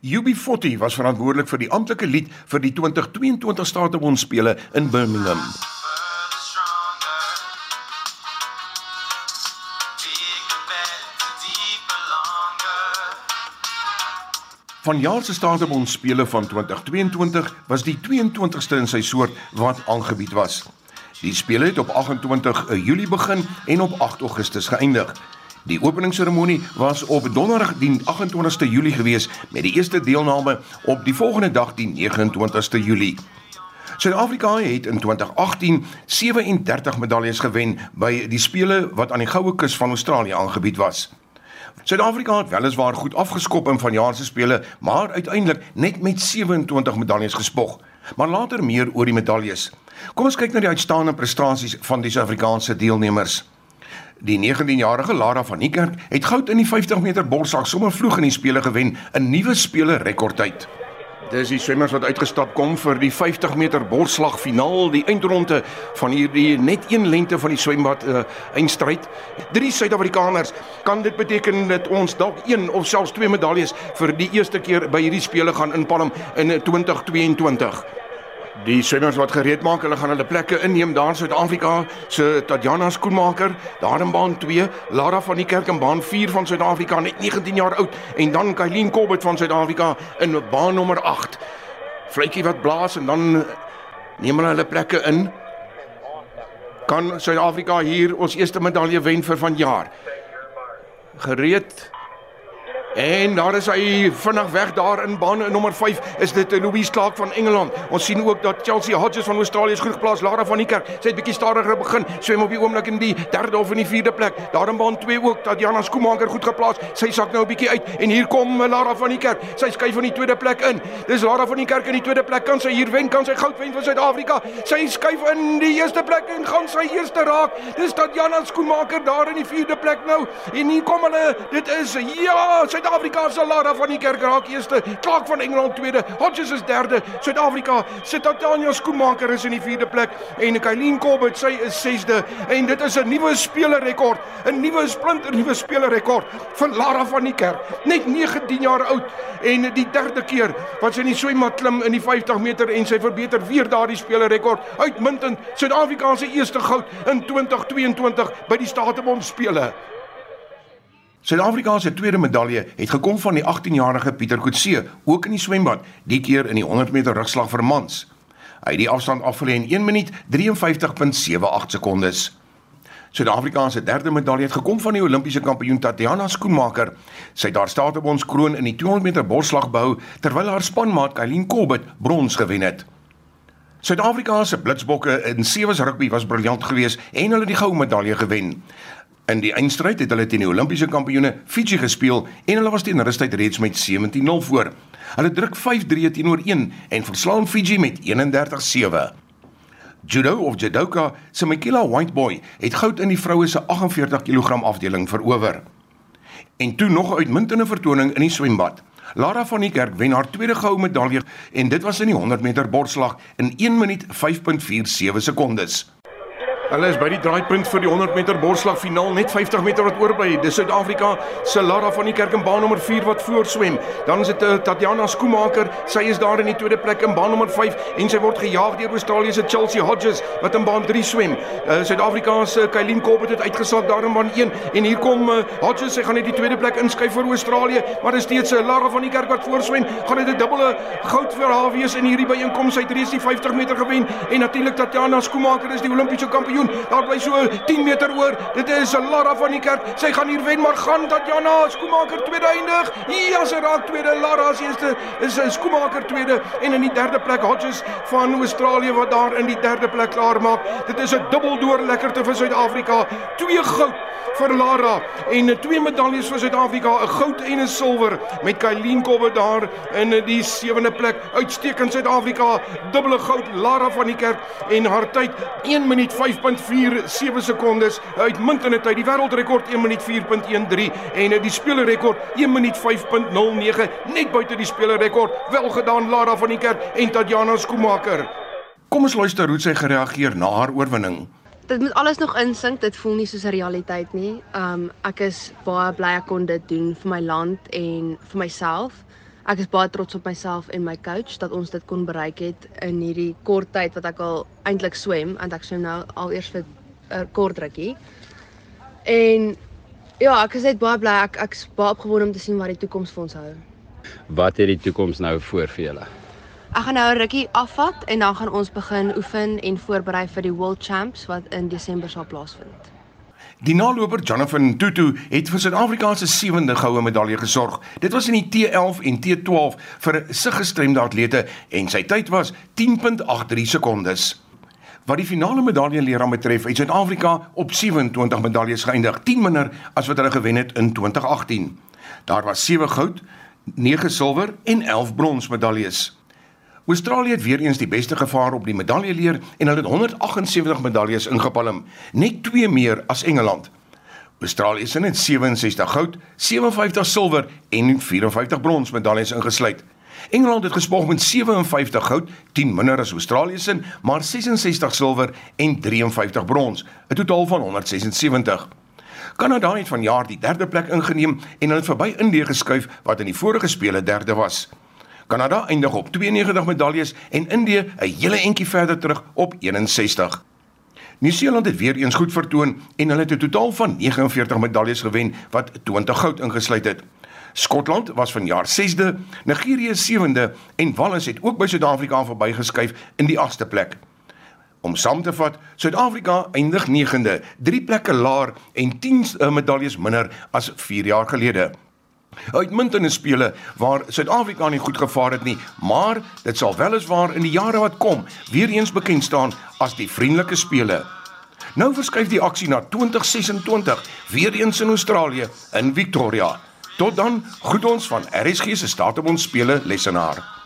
UB40 was verantwoordelik vir die amptelike lied vir die 2022 Statebond spele in Birmingham. Vanjaar se Statebond spele van 2022 was die 22ste in sy soort wat aangebied was. Die spele het op 28 Julie begin en op 8 Augustus geëindig. Die openingsseremonie was op Donderdag die 28ste Julie gewees met die eerste deelname op die volgende dag die 29ste Julie. Suid-Afrika het in 2018 37 medaljes gewen by die spele wat aan die Goue Kus van Australië aangebied was. Suid-Afrika het weliswaar goed afgeskop in vanjaar se spele, maar uiteindelik net met 27 medaljes gespog. Maar later meer oor die medaljes. Kom ons kyk na die uitstaande prestasies van die Suid-Afrikaanse deelnemers. Die 19-jarige Lara van Niekerk het goud in die 50 meter borsslag sommer vroeg in die spele gewen, 'n nuwe spele rekordtyd. Dis die swemmers wat uitgestap kom vir die 50 meter borsslag finaal, die eindronde van hierdie net een lengte van die swembad uh, eindstryd. Drie Suid-Afrikaners kan dit beteken dat ons dalk een of selfs twee medaljes vir die eerste keer by hierdie spele gaan inpalm in 2022. Die swemmers wat gereed maak, hulle gaan hulle plekke inneem daar in Suid-Afrika. Se Tatjana Skoenmaker, daar in baan 2, Lara van die Kerk in baan 4 van Suid-Afrika, net 19 jaar oud, en dan Kylien Kobbet van Suid-Afrika in baan nommer 8. Vletjie wat blaas en dan neem hulle hulle plekke in. Kan Suid-Afrika hier ons eerste medalje wen vir vanjaar? Gereed En daar is hy vinnig weg daar in baan nommer 5 is dit Louise Clark van Engeland. Ons sien ook dat Chelsea Hodges van Australië is goed geplaas. Lara van die Kerk, sy het bietjie stadiger begin. Swem op die oomblik in die derde of in die vierde plek. Daar in baan 2 ook Tatiana Skoomaker goed geplaas. Sy sak nou 'n bietjie uit en hier kom Lara van die Kerk. Sy skuif van die tweede plek in. Dis Lara van die Kerk in die tweede plek. Kan sy hier wen? Kan sy goud wen vir Suid-Afrika? Sy skuif in die eerste plek en gaan sy eerste raak. Dis Tatiana Skoomaker daar in die vierde plek nou. En hier kom hulle. Dit is ja, sy Suid-Afrika se Lara van die Kerk raak eerste, Clark van Engeland tweede, Hodges is derde, Suid-Afrika se Tatiana Skoemaker is in die vierde plek en Kylien Kobbet sy is sesde en dit is 'n nuwe spelerrekord, 'n nuwe splinter nuwe spelerrekord vir Lara van die Kerk. Net 19 jaar oud en die derde keer wat sy in die swemmat klim in die 50 meter en sy verbeter weer daardie spelerrekord. Uitmuntend Suid-Afrika se eerste goud in 2022 by die Statebond spele. Suid-Afrika se tweede medalje het gekom van die 18-jarige Pieter Kotse, ook in die swembad, die keer in die 100 meter rugslag vir mans. Hy het die afstand afgelê in 1 minuut 53.78 sekondes. Suid-Afrika se derde medalje het gekom van die Olimpiese kampioen Tatiana Skoenmaker. Sy het daar staat op ons kroon in die 200 meter borsslag behou terwyl haar spanmaat Kylien Kobbet brons gewen het. Suid-Afrika se blitsbokke in sewees rugby was briljant geweest en hulle die goue medalje gewen. In die eindstryd het hulle teen die Olimpiese kampioene Fiji gespeel en hulle was teen rustyd reeds met 17-0 voor. Hulle druk 5-3 teenoor 1 en verslaan Fiji met 31-7. Judo of judoka se Michaela Whiteboy het goud in die vroue se 48 kg afdeling verower. En toe nog 'n uitmuntende vertoning in die swembad. Lara van die Kerk wen haar tweede goue medalje en dit was in die 100 meter borsslag in 1 minuut 5.47 sekondes. Hulle is by die draaipunt vir die 100 meter borsslag finaal net 50 meter wat oorbly. Dis Suid-Afrika se Lara van die Kerk in baan nommer 4 wat voorswem. Dan is dit uh, Tatiana Skoomaker. Sy is daar in die tweede plek in baan nommer 5 en sy word gejaag deur Australië se Chelsea Hodges wat in baan 3 swem. Uh, Suid-Afrika se Kylien Kobbet het uitgesak daar in baan 1 en hier kom uh, Hodges. Sy gaan net die tweede plek inskuif vir Australië, maar dis steeds uh, Lara van die Kerk wat voorswem. Gaan dit 'n dubbele goud vir haar wees in hierdie byeenkoms. Sy het reeds die 50 meter gewen en natuurlik Tatiana Skoomaker is die Olimpiese kampioen kampioen. Daar bly so 10 meter oor. Dit is Lara van die Kerk. Sy gaan hier wen, maar gaan Tatjana Skoemaker tweede eindig. Ja, sy raak tweede. Lara is eerste. Is Skoemaker tweede en in die derde plek Hodges van Australië wat daar in die derde plek klaar maak. Dit is 'n dubbeldoor lekkerte vir Suid-Afrika. Twee goud vir Lara en twee medaljes vir Suid-Afrika, 'n goud en 'n silwer met Kylien Kobbe daar in die sewende plek. Uitstekend Suid-Afrika, dubbele goud Lara van die Kerk en haar tyd 1 minuut 5.47 sekondes. Uitmuntende tyd, die wêreldrekord 1 minuut 4.13 en die spelerrekord 1 minuut 5.09 net buite die spelerrekord. Wel gedaan Lara van die Kerk en Tatjana Skoomaker. Kom ons luister hoe sy gereageer na haar oorwinning dit moet alles nog insink. Dit voel nie soos 'n realiteit nie. Um ek is baie bly ek kon dit doen vir my land en vir myself. Ek is baie trots op myself en my coach dat ons dit kon bereik het in hierdie kort tyd wat ek al eintlik swem want ek swem nou al eers vir 'n uh, kort rukkie. En ja, ek is net baie bly ek ek's baie opgewonde om te sien wat die toekoms vir ons hou. Wat het die toekoms nou voor vir julle? Ek gaan nou 'n rukkie afvat en dan gaan ons begin oefen en voorberei vir die World Champs wat in Desember sal plaasvind. Die naloper Jonathan Tutu het vir Suid-Afrika se sewende goue medalje gesorg. Dit was in die T11 en T12 vir sig gestremde atlete en sy tyd was 10.83 sekondes. Wat die finale medalje leer aan betref, het Suid-Afrika op 27 medaljes geëindig, 10 minder as wat hulle gewen het in 2018. Daar was 7 goud, 9 silwer en 11 brons medaljes. Australië het weer eens die beste gevaar op die medaljeleer en hulle het 178 medaljes ingepalm, net 2 meer as Engeland. Australië se het 67 goud, 57 silwer en 54 brons medaljes ingesluit. Engeland het gespog met 57 goud, 10 minder as Australië se, maar 66 silwer en 53 brons, 'n totaal van 176. Kanada het vanjaar die derde plek ingeneem en hulle verby Indië geskuif wat in die vorige spele derde was. Kanada eindig op 92 medaljes en Indië 'n hele entjie verder terug op 61. Nieu-Seeland het weer eens goed vertoon en hulle het 'n totaal van 49 medaljes gewen wat 20 goud ingesluit het. Skotland was vanjaar 6de, Nigerië 7de en Wallis het ook by Suid-Afrika verbygeskuif in die 8ste plek. Om saam te vat, Suid-Afrika eindig 9de, 3 plekke laer en 10 eh, medaljes minder as 4 jaar gelede. Uitmuntende spele waar Suid-Afrika nie goed gevaar het nie, maar dit sal weliswaar in die jare wat kom weer eens bekend staan as die vriendelike spele. Nou verskuif die aksie na 2026, weer eens in Australië in Victoria. Tot dan, groet ons van RSG se staat op ons spele lesenaar.